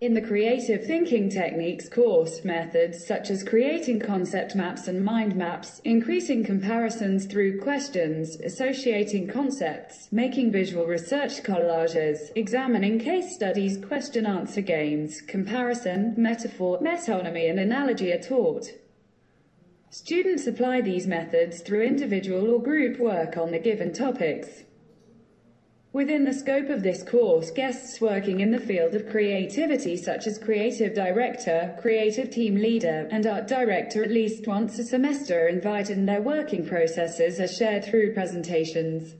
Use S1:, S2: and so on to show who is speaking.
S1: In the Creative Thinking Techniques course, methods such as creating concept maps and mind maps, increasing comparisons through questions, associating concepts, making visual research collages, examining case studies, question-answer games, comparison, metaphor, metonymy and analogy are taught. Students apply these methods through individual or group work on the given topics. Within the scope of this course, guests working in the field of creativity such as creative director, creative team leader, and art director at least once a semester are invited and their working processes are shared through presentations.